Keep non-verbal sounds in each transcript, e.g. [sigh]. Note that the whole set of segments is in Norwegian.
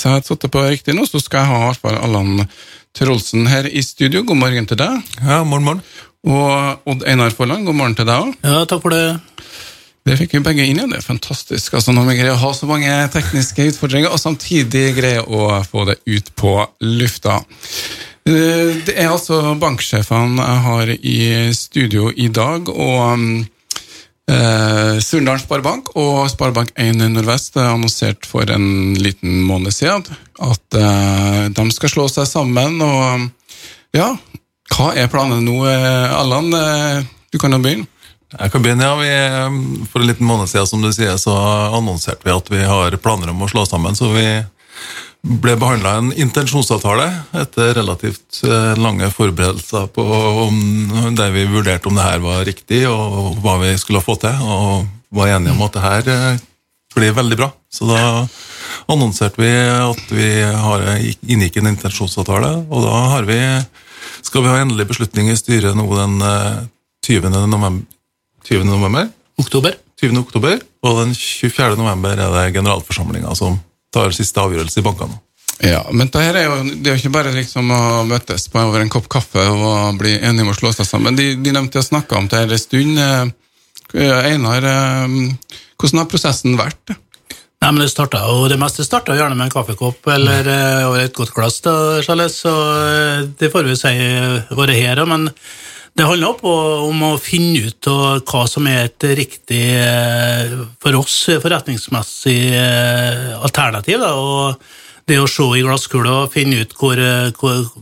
Hvis jeg hadde sittet på riktig nå, så skal jeg ha i hvert fall Allan Trolsen her i studio. God morgen til deg. Ja, morgen, morgen. Og Odd Einar Forland, god morgen til deg òg. Ja, takk for det. Det fikk vi begge inn igjen. Det er fantastisk. Altså Når vi greier å ha så mange tekniske utfordringer, og samtidig greier å få det ut på lufta. Eh, Det er altså banksjefene jeg har i studio i dag, og eh, Surndalen Sparebank og Sparebank1 Nordvest har annonsert for en liten måned siden at eh, de skal slå seg sammen. Og ja, hva er planene nå? Eh, Allan, eh, du kan jo begynne. Jeg kan begynne, ja. Vi, for en liten måned siden som du sier, så annonserte vi at vi har planer om å slå sammen. Så vi ble behandla en intensjonsavtale etter relativt eh, lange forberedelser på om, der vi vurderte om det her var riktig, og hva vi skulle få til. Og var enige om at det her eh, blir veldig bra. Så da annonserte vi at vi har, inngikk en intensjonsavtale, og da har vi, skal vi ha endelig beslutning i styret nå den eh, 20. november. 20. november, Oktober. 20. oktober, og den 24. november er det generalforsamlinga som tar siste avgjørelse i bankene. Ja, men det her er jo, det er jo ikke bare liksom å møtes på over en kopp kaffe og bli enige om å slå seg sammen. De, de nevnte å snakke om det her en stund. Eh, Einar, eh, hvordan har prosessen vært? Nei, men Det startet, og det meste starta gjerne med en kaffekopp eller over et godt glass, da, så det får vi si være her òg. Men det handler om å finne ut hva som er et riktig eh, for oss forretningsmessig eh, alternativ. Og det å se i glasskula og finne ut hvor, eh,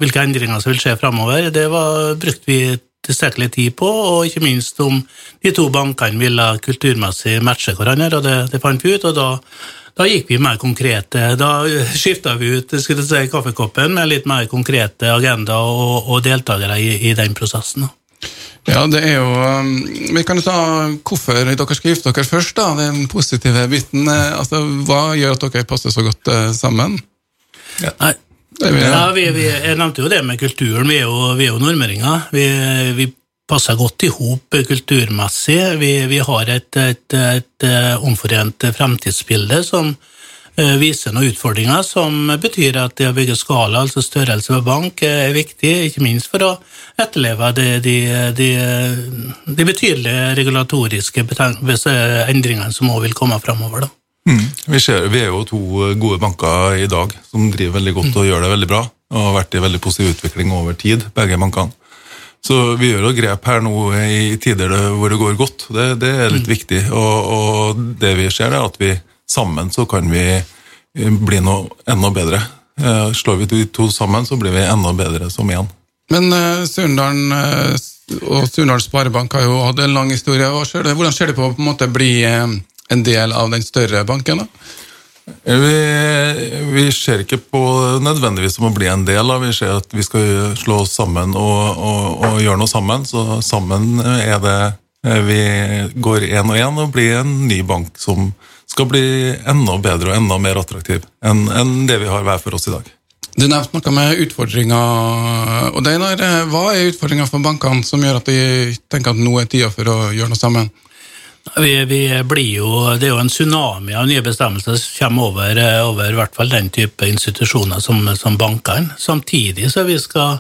hvilke endringer som vil skje framover, det var, brukte vi tilstrekkelig tid på, og ikke minst om de to bankene ville kulturmessig matche hverandre, og det, det fant vi ut. og da da gikk vi mer konkrete. Da skifta vi ut si, kaffekoppen med litt mer konkrete agenda og, og deltakere i, i, den prosessen. Ja, det er jo um, Vi kan jo ta hvorfor dere skal gifte dere først, da. Den positive biten. Eh, Altså, hva gjør at dere passer så godt sammen? sammen? Nei, er vi- ja, vi, vi, jeg nevnte jo det med kulturen. Vi er jo, vi er jo nordmøringer. Vi, vi passer godt i hop kulturmessig. Vi, vi har et, et, et eh, omforent fremtidsbilde som eh, viser noen utfordringer, som betyr at det å bygge skala, altså størrelse på bank, er viktig, ikke minst for å etterleve de, de, de, de betydelige regulatoriske endringene som også vil komme framover. Mm. Vi, ser, vi er jo to gode banker i dag som driver veldig godt og gjør det veldig bra. Og har vært i veldig positiv utvikling over tid, begge bankene. Så vi gjør jo grep her nå i tider hvor det går godt. Det, det er litt viktig. Og, og det vi ser, er at vi sammen så kan vi eh, bli noe enda bedre. Eh, Slår vi de to sammen, så blir vi enda bedre som én. Men uh, Surndalen uh, og Surndal Sparebank har jo hatt en lang historie. Det, hvordan ser det på å på en måte bli eh, en del av den større banken? da? Vi, vi ser ikke på nødvendigvis som å bli en del av, vi ser at vi skal slå oss sammen og, og, og gjøre noe sammen. Så sammen er det eh, vi går én og én og blir en ny bank som skal bli enda bedre og enda mer attraktiv enn enn det vi har hver for oss i dag. Du nevnte noe med utfordringer. og eh, Hva er utfordringa for bankene som gjør at de tenker at nå er tida for å gjøre noe sammen? Vi, vi blir jo, det er jo en tsunami av nye bestemmelser som kommer over, eh, over hvert fall den type institusjoner som, som bankene. Samtidig så vi skal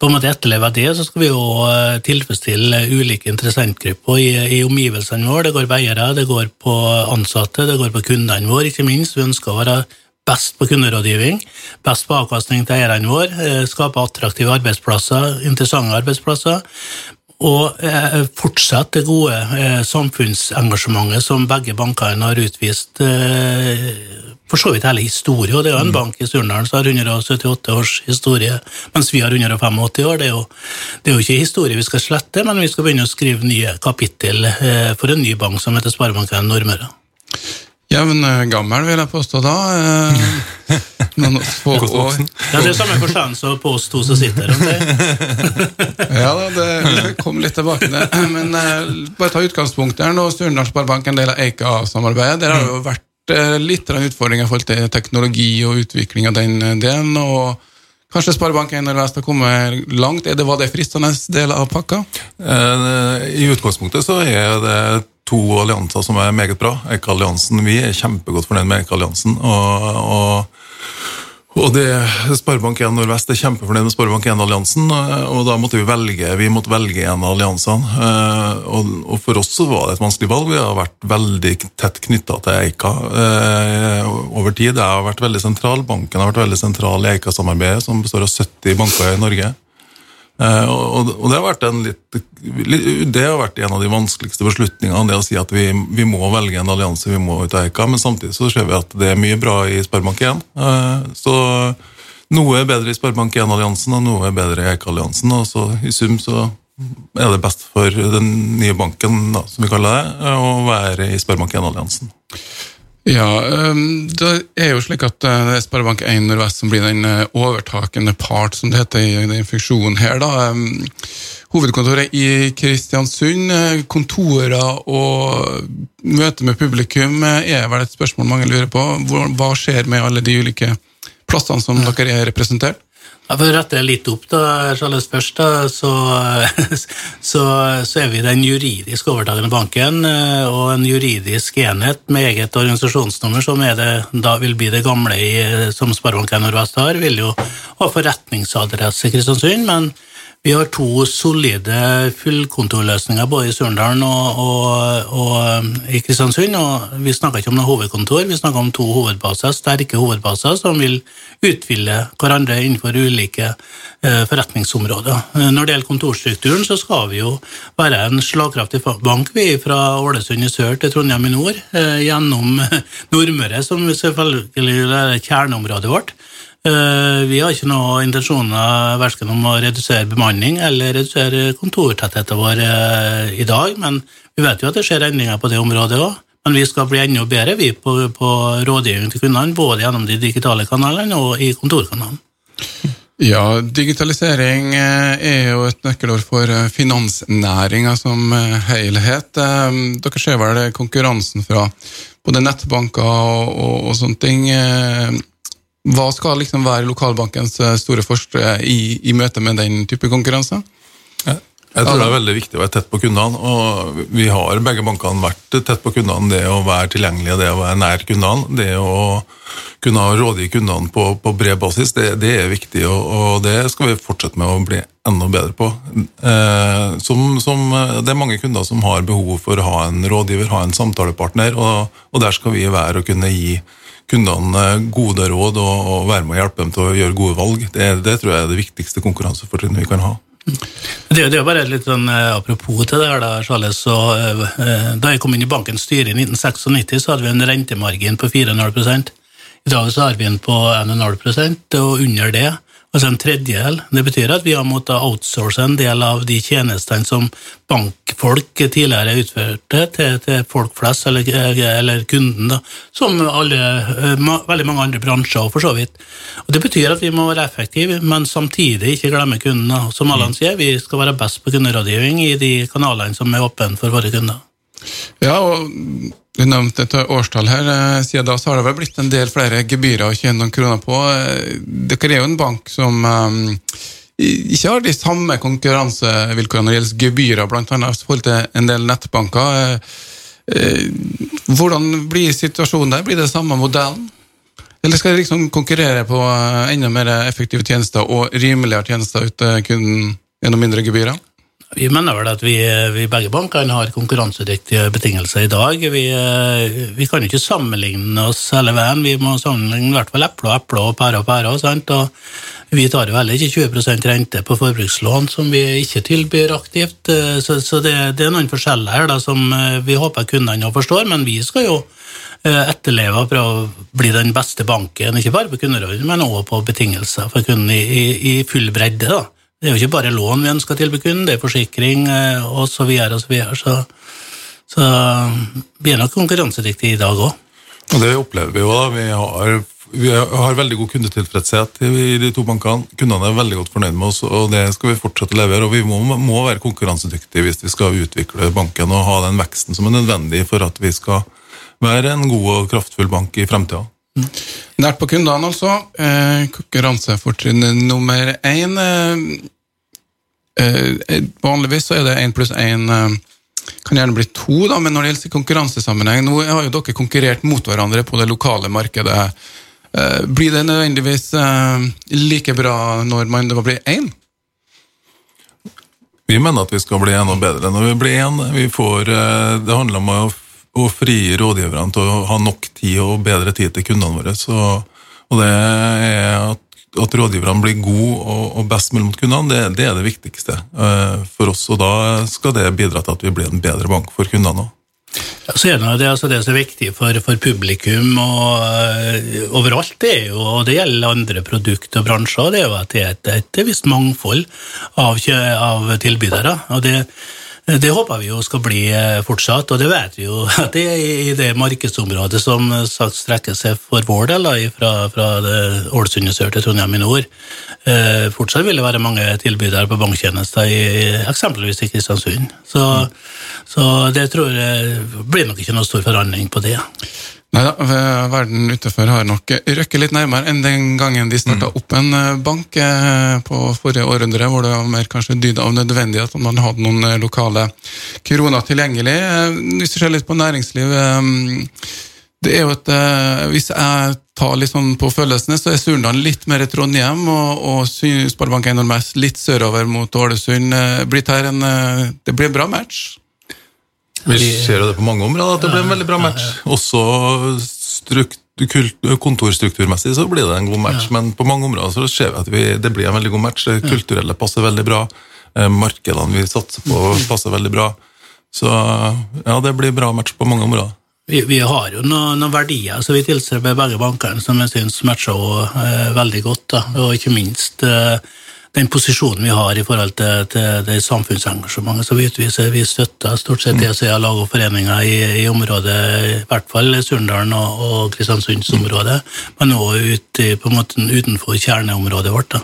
på en måte etterleve det, så skal vi jo eh, tilfredsstille ulike interessentgrupper i, i omgivelsene våre. Det går veiere, det går på ansatte, det går på kundene våre, ikke minst. Vi ønsker å være best på kunderådgivning, best på avkastning til eierne våre, eh, skape attraktive arbeidsplasser, interessante arbeidsplasser, og eh, fortsette det gode eh, samfunnsengasjementet som begge bankene har utvist eh, for så vidt hele historien. og Det er jo en bank i Surndalen som har 178 års historie, mens vi har 185 år. Det er, jo, det er jo ikke historie vi skal slette, men vi skal begynne å skrive nye kapittel eh, for en ny bank som heter Sparebanken Nordmøre. Jevn eh, gammel, vil jeg påstå da. Eh, Noen få år. Ja, Det er samme forstand som på oss to som sitter her. om. [laughs] Ja, da, det kom litt tilbake til. Men eh, bare ta utgangspunkt der nå. Surnadal Sparebank er en del av Eika-samarbeidet. Dere har det jo vært eh, litt av utfordringer i forhold til teknologi og utvikling av den eh, delen. og Kanskje Sparebank1 Nordvest har kommet langt? Er det, var det fristende del av pakka? Eh, I utgangspunktet så er det to allianser som er meget bra. Eika-alliansen, Vi er kjempegodt fornøyd med Eika-alliansen. Og, og Og det Sparebank1 Nordvest er kjempefornøyd med Sparebank1-alliansen, og da måtte vi velge vi måtte velge en av alliansene. Eh, og, for oss så var det et vanskelig valg. Vi har vært veldig tett knytta til Eika eh, over tid. Det har vært veldig sentral. Banken har vært veldig sentral i Eika-samarbeidet, som består av 70 banker i Norge. Eh, og, og det, har vært en litt, det har vært en av de vanskeligste beslutningene, det å si at vi, vi må velge en allianse, vi må ut av Eika. Men samtidig så ser vi at det er mye bra i Sparebank1. Eh, så noe er bedre i Sparebank1-alliansen, og noe er bedre i Eika-alliansen. Og så i sum så er det best for den nye banken, da, som vi kaller det, å være i Sparebank1-alliansen. Ja, ehm, det er jo slik at eh, det er Sparebank1 Nordvest som blir den eh, overtakende part, som det heter i den funksjonen her. da. Ehm, hovedkontoret i Kristiansund, eh, kontorer og møte med publikum er vel et spørsmål mange lurer på. Hva skjer med alle de ulike plassene som dere er representert? For å rette litt opp, da, Charles først, da, så, [laughs] så, så, er vi den juridisk overtakende banken eh, og en juridisk enhet med eget organisasjonsnummer, som det, da vil bli det gamle i, som Sparebank Nordvest har, vil jo ha forretningsadresse i Kristiansund, men vi har to solide fullkontorløsninger både i Surndalen og, og, og, um, i Kristiansund. og Vi snakker ikke om noe hovedkontor, vi snakker om to hovedbaser, sterke hovedbaser som vil utfylle hverandre innenfor ulike eh, forretningsområder. Eh, når det gjelder kontorstrukturen, så skal vi jo være en slagkraftig bank vi fra Ålesund i sør til Trondheim i nord, eh, gjennom [laughs] Nordmøre, som selvfølgelig er kjerneområdet vårt. Eh, vi har ikke noen intensjoner verken om å redusere bemanning eller redusere kontortettheten vår eh, i dag, men vi vet jo at det skjer endringer på det området òg. Men vi skal bli enda bedre vi på, på rådgivning til kundene, både gjennom de digitale kanalene og i kontorkanalen. Ja, digitalisering eh, er jo et nøkkelord for finansnæringa som helhet. Dere ser vel konkurransen fra både nettbanker og, og, og sånne ting. Hva skal liksom være lokalbankens eh, store forskere i, i møte med den type konkurranse? Jeg tror det er veldig viktig å være tett på kundene. og Vi har begge bankene vært tett på kundene. Det å være tilgjengelig, det å være nær kundene, det å kunne ha råd kundene på, på bred basis, det, det, er viktig. Og, og, det skal vi fortsette med å bli enda bedre på. Eh, som, som, det er mange kunder som har behov for å ha en rådgiver, ha en samtalepartner, og, og der skal vi være og kunne gi kundene gode råd og, og, være med å hjelpe dem til å gjøre gode valg. Det, det tror jeg er det viktigste konkurransefortrinnet vi kan ha. Det, det er bare litt sånn eh, Apropos til det her, da, Charles, så, eh, da jeg kom inn i bankens styre i 1996, så hadde vi en rentemargin på 4,5 I dag så har vi en på 1,5% og under det altså en tredjedel. Det betyr at vi har måttet outsource en del av de tjenestene som bankfolk tidligere utførte, til, til folk flest, eller, eller kunden, da, som alle, eh, veldig mange andre bransjer, for så vidt. Og Det betyr at vi må være effektive, men samtidig ikke glemme kunden. Som Allan sier, vi skal være best på kunderådgivning i de kanalene som er åpne for våre kunder. Ja, og du nevnte et årstall her. Eh, siden da så har det vel blitt en del flere gebyrer å tjene noen kroner på. Eh, dere er jo en bank som um, ikke har de samme konkurransevilkårene når det gjelder gebyrer, bl.a. i forhold til en del nettbanker. Hvordan blir situasjonen der? Blir det samme modellen? Eller skal de liksom konkurrere på enda mer effektive tjenester og rimeligere tjenester uten kunden gjennom mindre gebyrer? Vi mener vel at vi, vi begge bankene har konkurransedyktige betingelser i dag. Vi, vi kan ikke sammenligne oss hele veien. Vi må sammenligne i hvert fall epler og epler og pærer og pærer. Sant? Og vi tar jo heller ikke 20% rente på forbrukslån, som vi ikke tilbyr aktivt. Så, så det, det, er noen forskjeller her da, som vi håper kundene forstår, men vi skal jo eh, etterleve prøve å bli den beste banken, ikke bare på kunderådet, men også på betingelser for kunden i, i, i full bredde. da. Det er jo ikke bare lån vi ønsker å tilby kunden, det er forsikring osv. Så, videre, og så, videre. så Så vi er nok konkurransedyktige i dag òg. Og det opplever vi jo. da. Vi har, vi har veldig god kundetilfredshet i de to bankene. Kundene er veldig godt fornøyd med oss, og det skal vi fortsette å levere. Og vi må, må være konkurransedyktige hvis vi skal utvikle banken og ha den veksten som er nødvendig for at vi skal være en god og kraftfull bank i fremtida. Nært på kundene, altså. Eh, konkurransefortrinn nummer én. Eh, eh, vanligvis så er det én pluss én eh, kan gjerne bli to, da, men når det gjelder konkurransesammenheng Nå har jo dere konkurrert mot hverandre på det lokale markedet Eh, blir det nødvendigvis eh, like bra når man blir én? Vi mener at vi skal bli enda bedre når vi blir én. Eh, det handler om å, å frie rådgiverne til å ha nok tid og bedre tid til kundene våre. Så, og det er at, at rådgiverne blir gode og, og best mulig mot kundene, det, det er det viktigste eh, for oss. Og da skal det bidra til at vi blir en bedre bank for kundene òg. Det, altså det som er viktig for, for publikum og uh, overalt, det er jo, og det gjelder andre produkter og bransjer, det er jo at det er et, et visst mangfold av, av tilbydere. og det det håper vi jo skal bli eh, fortsatt, og det vet vi jo [laughs] at det er i det markedsområdet som sagt strekker seg for vår del, fra, fra Ålesund i sør til Trondheim i nord. Eh, fortsatt vil det være mange tilbydere på banktjenester, i, eksempelvis i Kristiansund. Så, så det tror jeg blir nok ikke noe stor forandring på det. Nei da, verden utenfor har nok røkket litt nærmere enn den gangen de starta mm. opp en eh, bank eh, på forrige århundre, hvor det var mer kanskje dyd av nødvendig at man hadde noen eh, lokale kroner tilgjengelig. Hvis du ser litt på næringsliv det er jo et, Hvis jeg tar litt sånn på følelsene, så er Surndalen litt mer Trondheim, og, og Sparebank1 Nordmest litt sørover mot Ålesund. Blitt her en, det blir en bra match. Vi ser jo det på mange områder, at det blir en veldig bra match. Også kontorstrukturmessig så blir det en god match, men på mange områder så ser vi at vi, det blir en veldig god match. Det kulturelle passer veldig bra. Eh, markedene vi satser på, passer veldig bra. Så ja, det blir bra match på mange områder. Vi, vi har jo noen, noen verdier som vi tilstreber begge bankene, som jeg syns matcher også, eh, veldig godt. Da. Og ikke minst eh, den posisjonen vi har i forhold til, til det samfunnsengasjementet som vi utviser. Vi støtter stort sett det som er lag og foreninger i, i, området, i hvert fall Surndalen og, og Kristiansundsområdet, men òg ut, på en måte utenfor kjerneområdet vårt. Da.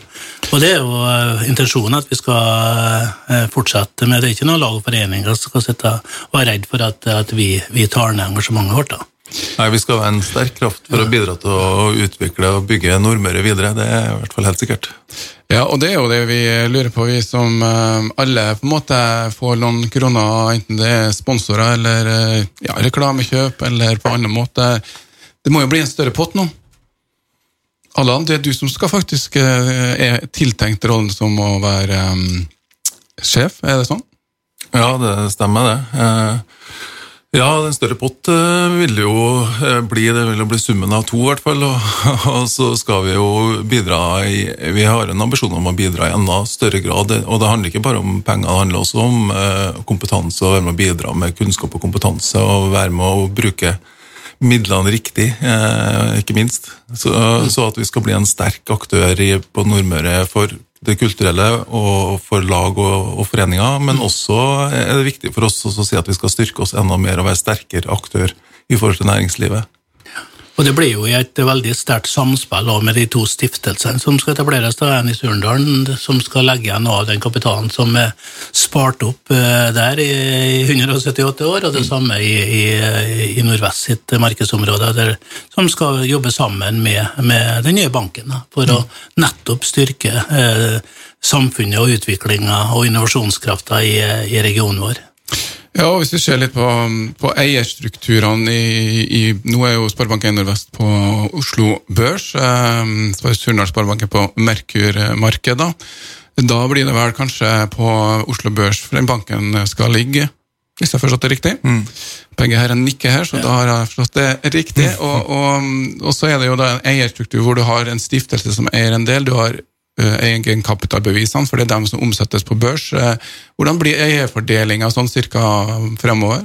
Og Det er jo uh, intensjonen at vi skal uh, fortsette med det. er ikke noen lag og foreninger som skal sitte og være redd for at, at vi, vi, tar ned engasjementet vårt. da. Nei, Vi skal være en sterk kraft for å bidra til å utvikle og bygge Nordmøre videre. Det er i hvert fall helt sikkert. Ja, og det er jo det vi lurer på, vi som eh, alle på en måte får noen kroner, enten det er sponsorer eller eh, ja, reklamekjøp eller på annen måte. Det må jo bli en større pott nå. Allan, det er du som skal faktisk eh, er tiltenkt rollen som å være um, sjef, er det sånn? Ja, det stemmer det. Eh, ja, en større pott eh, vil jo eh, bli det vil jo bli summen av to, i hvert fall. Og, [laughs] og, så skal vi jo bidra i Vi har en ambisjon om å bidra i enda større grad. Og det handler ikke bare om penger, det handler også om eh, kompetanse. og Være med å bidra med kunnskap og kompetanse, og være med å bruke midlene riktig, ikke minst. Så, så at vi skal bli en sterk aktør på Nordmøre for det kulturelle og for lag og, og, foreninger, men også er det viktig for oss å si at vi skal styrke oss enda mer og være sterkere aktør i forhold til næringslivet. Og Det blir jo i et veldig sterkt samspill med de to stiftelsene som skal etableres. En i Surndalen som skal legge igjen av den kapitalen som er spart opp eh, der i 178 år, og det samme i, i, i Nordvest sitt markedsområde, der, som skal jobbe sammen med, med den nye banken for å nettopp styrke eh, samfunnet og utviklinga og innovasjonskrafta i, i regionen vår. Ja, og Hvis vi ser litt på, på eierstrukturene i, i, Nå er jo Sparebank1 Nordvest på Oslo Børs. Eh, Surnadal Sparebank er på Merkur-markedet. Da blir det vel kanskje på Oslo Børs for den banken skal ligge, hvis jeg har forstått det riktig. Mm. Begge herrene nikker her, så ja. da har jeg forstått det riktig. Mm. Og, og, og, så er det jo da en eierstruktur hvor du har en stiftelse som eier en del. Du har egenkapitalbevisene, for det er dem som omsettes på børs. Eh, hvordan blir eierfordelinga sånn cirka fremover?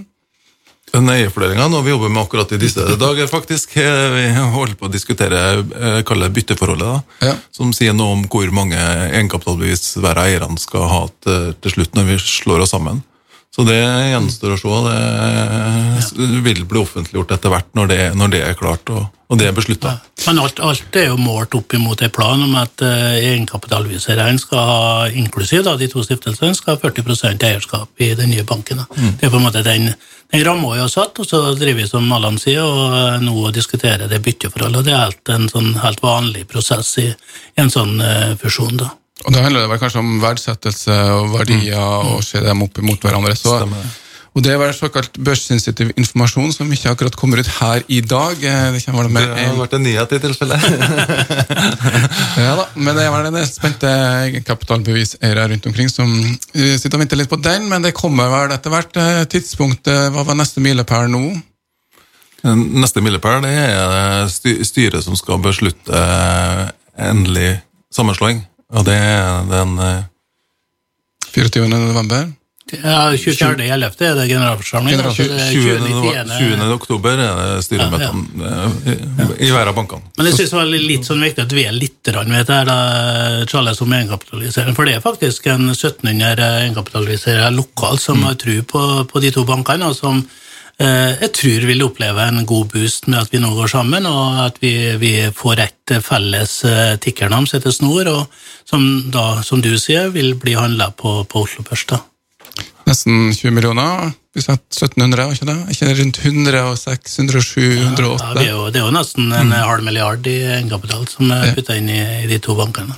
Den eierfordelinga når vi jobber med akkurat i disse dager, faktisk. Eh, vi holder på å diskutere kalle bytteforholdet, da, ja. som sier noe om hvor mange egenkapitalbevis hver av eierne skal ha til, til slutt når vi slår oss sammen. Så det gjenstår å se. Det vil bli offentliggjort etter hvert når det, når det er klart og, og det er beslutta. Ja. Men alt, alt, er jo målt opp imot en plan om at uh, egenkapitalviseren skal ha, inklusiv da, de to stiftelsene, skal ha 40% eierskap i den nye banken. Mm. Det er på en måte den, den ramma vi har satt, og så driver vi som Allan sier, og uh, nå diskuterer det bytteforholdet. Det er helt, en sånn helt vanlig prosess i, i en sånn uh, fusjon. da. Og Da handler det vel kanskje om verdsettelse og verdier, mm. og se dem opp mot hverandre. Så, Og det var såkalt børssensitiv informasjon som ikke akkurat kommer ut her i dag. Eh, Det Det har vært en nyhet i tilfelle. [laughs] Ja da, men det var det spente egenkapitalbeviseiere rundt omkring som eh, sitter og venter litt på den, men det kommer vel etter hvert Tidspunktet, eh, Hva var neste milepæl nå? Neste milepæl er styret som skal beslutte endelig sammenslåing. Og det er den eh, 24. november? Ja, 24.11. er det generalforsamling. General- altså det er 20. 20. oktober er det styremøtene ja, i, i hver av bankene. Men jeg synes det var litt sånn viktig at vi er litt her, da, Charles, om egenkapitalisering. For det er faktisk en 1700 egenkapitaliserere lokalt som har tro på, på de to bankene, og som eh, jeg tror vil oppleve en god boost med at vi nå går sammen, og at vi, vi får et felles eh, tikkernavn som heter Snor, og som da, som du sier, vil bli handla på, på Oslo Børs. da. Nesten 20 millioner? Vi sa 1700, ikke det? Ikke rundt 106, 107, 108? Ja, det, er jo, det er jo nesten en halv milliard i egenkapital som er putta inn i, i de to bankene.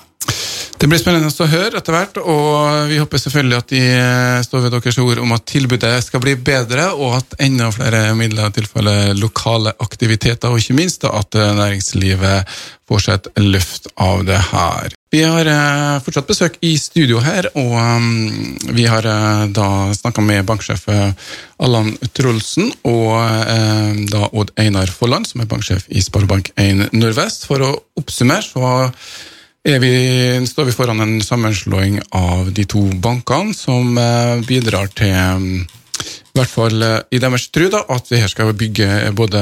Det blir spennende å høre etter hvert, og vi håper selvfølgelig at de eh, står ved deres ord om at tilbudet skal bli bedre, og at enda flere midler tilfaller lokale aktiviteter, og ikke minst at eh, næringslivet får seg et løft av det her. Vi har eh, fortsatt besøk i studio her, og um, vi har da snakka med banksjef Allan Trolsen og da Odd Einar Folland, som er banksjef i Sparebank1 Nordvest. For å oppsummere så vi, står vi foran en sammenslåing av de to bankene, som eh, bidrar til mm, i hvert fall eh, i deres tru da, at vi her skal bygge både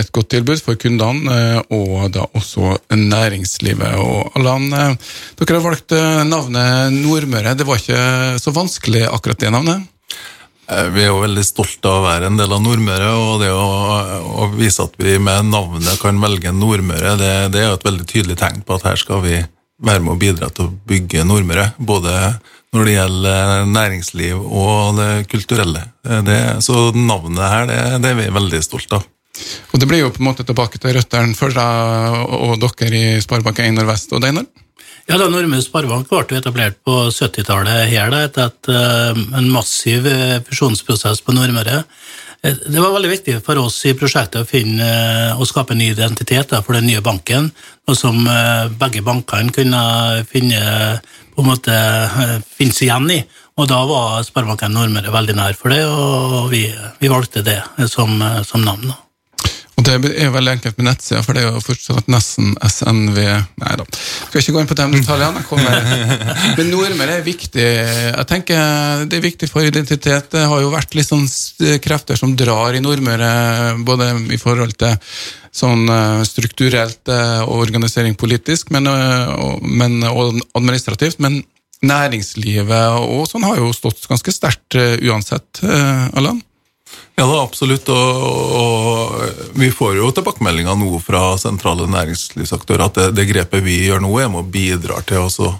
et godt tilbud for kundene eh, og da også næringslivet. Og Allan, dere har valgt navnet Nordmøre. Det var ikke så vanskelig akkurat det navnet? Eh, Vi er jo veldig stolte av å være en del av Nordmøre, og det å, å vise at vi med navnet kan velge Nordmøre, det, det er jo et veldig tydelig tegn på at her skal vi være med å bidra til å bygge Nordmøre. Både når det gjelder næringsliv og det kulturelle. Eh, Det, så navnet her, det, det er vi veldig stolte av. Og det blir jo på en måte tilbake til røttene for deg og dere i Sparebank1 Nordvest og Deinar. Ja, da Nordmøre Sparebank ble etablert på 70-tallet her, da, etter et, eh, en massiv eh, fusjonsprosess på Nordmøre. Eh, Det var veldig viktig for oss i prosjektet å finne og skape en ny identitet da, for den nye banken, og som begge bankene kunne finne, måte, finne seg igjen i. Og da var Sparebanken Nordmøre veldig nær for det, og vi, vi valgte det som, som navn. da. Det er veldig enkelt med nettsida, for det er jo fortsatt nesten SNV Nei da, skal ikke gå inn på de detaljene. Men nordmenn er viktig. Jeg tenker Det er viktig for identitet. Det har jo vært litt sånn krefter som drar i Nordmøre, både i forhold til sånn eh, strukturelt eh, og organisering politisk, men, eh, og, men, og administrativt. Men næringslivet og sånn har jo stått ganske sterkt eh, uansett, eh, Allan? Ja da, absolutt. Og, og vi får jo tilbakemeldinger nå fra sentrale næringslivsaktører at det, det grepet vi gjør nå, er med å bidra til å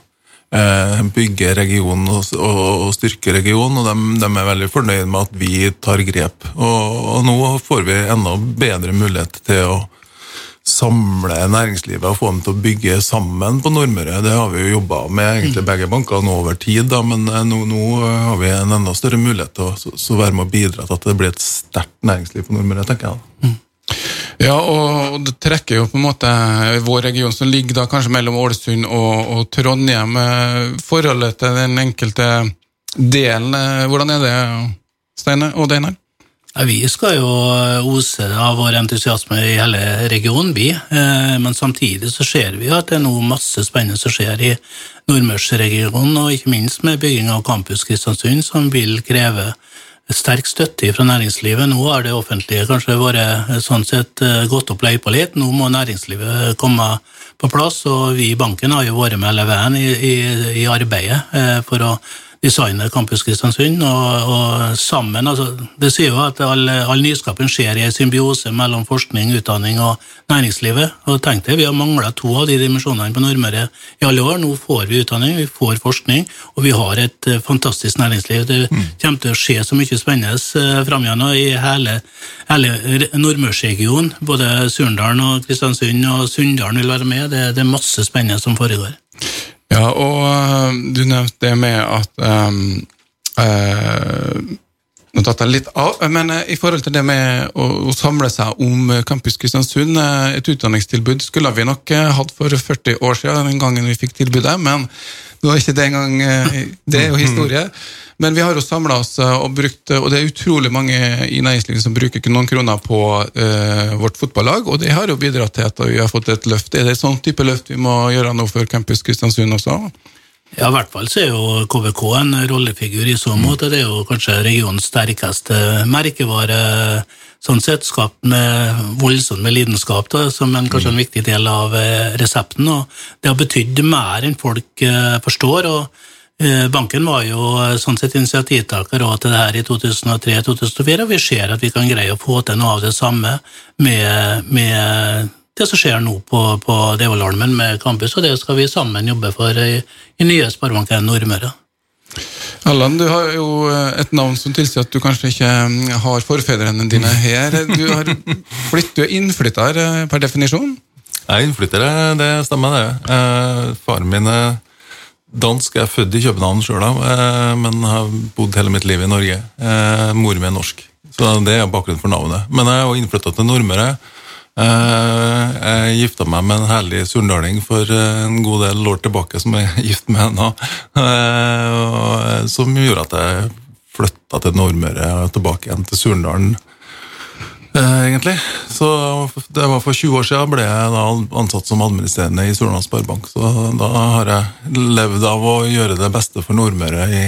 eh, bygge regionen og, og, og styrke regionen, og de, de er veldig fornøyd med at vi tar grep. Og, og nå får vi enda bedre mulighet til å samle næringslivet og få dem til å bygge sammen på Nordmøre. Det har vi jo jobba med egentlig begge bankene over tid, da, men eh, nå, nå har vi en enda større mulighet til å være med å bidra til at det blir et sterkt næringsliv på Nordmøre, tenker jeg. da. Ja, og det trekker jo på en måte vår region, som ligger da kanskje mellom Ålesund og, og Trondheim. eh, Forholdet til den enkelte delen, eh, hvordan er det, Steine og Deinar? Vi skal jo ose av vår entusiasme i hele regionen, vi. Eh, Men samtidig så ser vi at det er noe masse spennende som skjer i Nordmørsregionen, og ikke minst med bygging av Campus Kristiansund, som vil kreve sterk støtte fra næringslivet. Nå har det offentlige kanskje vært sånn sett eh, gått opp løypa litt. Nå må næringslivet komme på plass, og vi i banken har jo vært med hele veien i, i, i arbeidet eh, for å designe Campus Kristiansund, og, og sammen altså, Det sier jo at all, all nyskapen skjer i en symbiose mellom forskning, utdanning og næringslivet. og tenk deg, Vi har mangla to av de dimensjonene på Nordmøre i alle år. Nå får vi utdanning, vi får forskning, og vi har et eh, fantastisk næringsliv. Det kommer til å skje så mye spennende uh, framover i hele, hele re- Nordmørsregionen. Både Surndalen og Kristiansund og Sunndalen vil være med. Det, det er masse spennende som foregår. Ja, og eh, du nevnte det med at um, uh, Nå tatt jeg litt av, men eh, i forhold til det med å, å samle seg om Campus Kristiansund, et utdanningstilbud skulle vi nok hatt for 40 år siden, den gangen vi fikk tilbudet, men det var ikke det engang Det er jo historie. Men vi har jo samla oss eh, og brukt Og det er utrolig mange i næringslivet som bruker noen kroner på uh, vårt fotballag, og det har jo bidratt til at vi har fått et løft. Er det et sånn type løft vi må gjøre nå for Campus Kristiansund også? Ja, i hvert fall så er jo KVK en rollefigur i så måte. Det er jo kanskje regionens sterkeste merkevare, sånn sett, skapt med voldsomt med lidenskap, da, som en, kanskje en viktig del av eh, resepten. Og det har betydd mer enn folk eh, forstår. og eh, Banken var jo eh, sånn sett initiativtaker til det her i 2003-2004, og vi ser at vi kan greie å få til noe av det samme med, med det som skjer nå på, på Devoldalmen med campus, og det skal vi sammen jobbe for i, i nye Sparebanken Nordmøre. Allan, du har jo eh, et navn som tilsier at du kanskje ikke mm, har forfedrene dine her. Du har flytt, du er innflytter eh, per definisjon? Jeg er innflytter, det stemmer det. Eh, faren min er dansk, jeg er født i København sjøl, eh, men har bodd hele mitt liv i Norge. Eh, mor mi er norsk, så det er bakgrunnen for navnet. Men jeg er jo innflytta til Nordmøre. Eh, jeg gifta meg med en herlig surndaling for en god del år tilbake, som jeg er gift med ennå. Som gjorde at jeg flytta til Nordmøre og tilbake igjen til Surndalen. Eh, Egentlig. Så det var For 20 år siden ble jeg da ansatt som administrerende i Solna Sparebank. Så da har jeg levd av å gjøre det beste for Nordmøre i,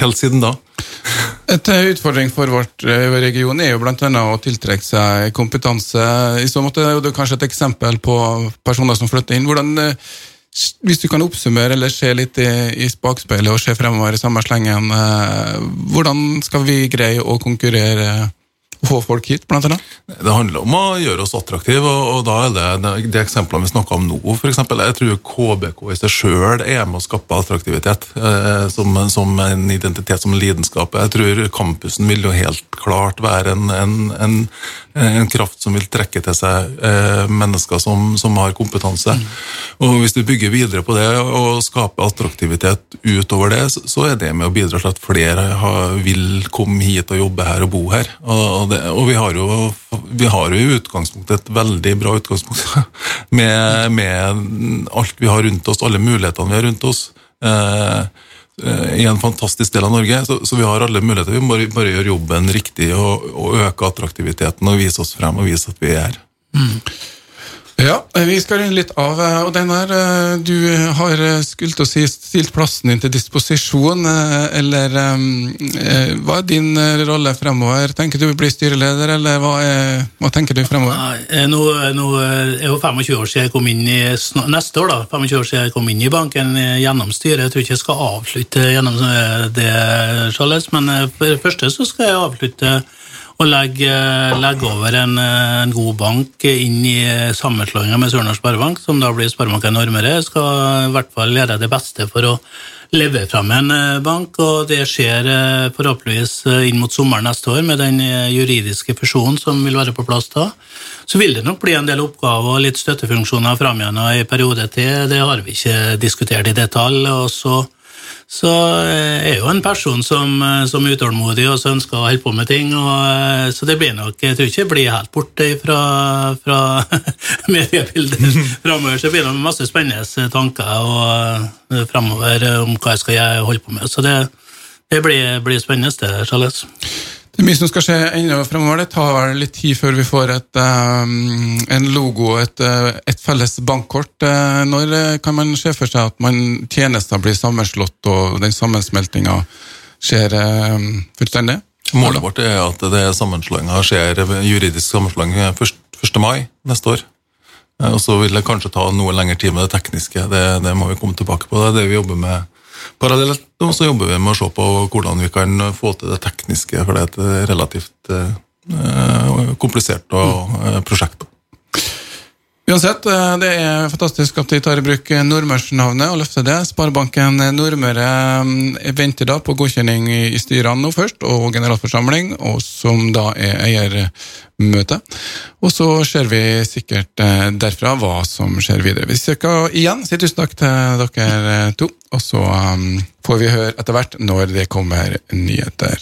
helt siden da. Et eh, utfordring for vårt eh, region er jo annet å tiltrekke seg kompetanse. I så måte er det kanskje et eksempel på personer som flytter inn. Hvordan, hvis du kan oppsummere eller se litt i, i bakspeilet og se fremover i samme slengen, hvordan skal vi greie å konkurrere få folk hit, blant annet? Det handler om å gjøre oss attraktive, og, og da er det de, eksemplene vi snakker om nå, for eksempel, Jeg tror KBK i seg sjøl er med å skape attraktivitet, eh, som, som en identitet, som lidenskap. Jeg tror campusen vil jo helt klart være en, en, en, en kraft som vil trekke til seg eh, mennesker som, som har kompetanse. Og Hvis du bygger videre på det og skaper attraktivitet utover det, så, er det med å bidra til at flere har, vil komme hit og jobbe her og bo her. Og, og, det, og vi har jo vi har jo i utgangspunktet et veldig bra utgangspunkt [laughs] med, med alt vi har rundt oss, alle mulighetene vi har rundt oss. Eh, eh, i en fantastisk del av Norge, så, så vi har alle muligheter. Vi må bare, bare gjøre jobben riktig og, og øke attraktiviteten og vise oss frem og vise at vi er her. Ja, vi skal runde litt av. eh, Og den her, eh, du har eh, skulle til å si stilt plassen din til disposisjon, eller Hva er din rolle fremover? Tenker du å bli styreleder, eller hva, er, hva tenker du fremover? Nå, nå er jo 25 år siden jeg kom inn i neste år da, 25 år siden jeg kom inn i banken gjennom styret. Jeg tror ikke jeg skal avslutte gjennom det, Charles, men for det første så skal jeg avslutte og legge, legge over en, eh, en god bank inn i sammenslåinga med Sørlands Sparebank, som da blir Sparebanken Nordmøre. Skal i hvert fall gjøre det beste for å levere fram en eh, bank, og det skjer eh, forhåpentligvis eh, inn mot sommeren neste år med den eh, juridiske fusjonen som vil være på plass da. Så vil det nok bli en del oppgaver og litt støttefunksjoner fram igjennom i periode til. Det har vi ikke diskutert i detalj. og så så eh, jeg er jo en person som, eh, som er utålmodig og som ønsker å holde på med ting. Og, eh, så det blir nok, jeg tror ikke jeg blir helt borte fra, fra [laughs] mediebildet [laughs] framover. Så det blir nok masse spennende tanker og, framover om hva jeg skal holde på med. Så det, det blir, blir spennende, det, Charles. Det er mye som skal skje ennå fremover. Det tar litt tid før vi får et, eh, en logo, et, eh, et felles bankkort. Eh, Når kan man se for seg at man, tjenester blir sammenslått og den sammensmeltinga skjer fullstendig? Målet vårt er at det sammenslåinga skjer, juridisk sammenslåing 1. 1. mai neste år. Og så vil det kanskje ta noe lengre tid med det tekniske. Det, det må vi komme tilbake på. Det er det vi jobber med parallelt. nå så jobber vi med å se på hvordan vi kan få til det tekniske, for det er et relativt eh, komplisert og, eh, prosjekt. Uansett, eh, det er fantastisk at de tar i bruk Nordmørsnavnet og løfter det. Sparebanken Nordmøre eh, venter da på godkjenning i styrene nå først, og generalforsamling, og som da er eiermøte. Og så ser vi sikkert eh, derfra hva som skjer videre. Vi søker igjen si tusen takk til dere to, og så um, får vi høre etter hvert når det kommer nyheter.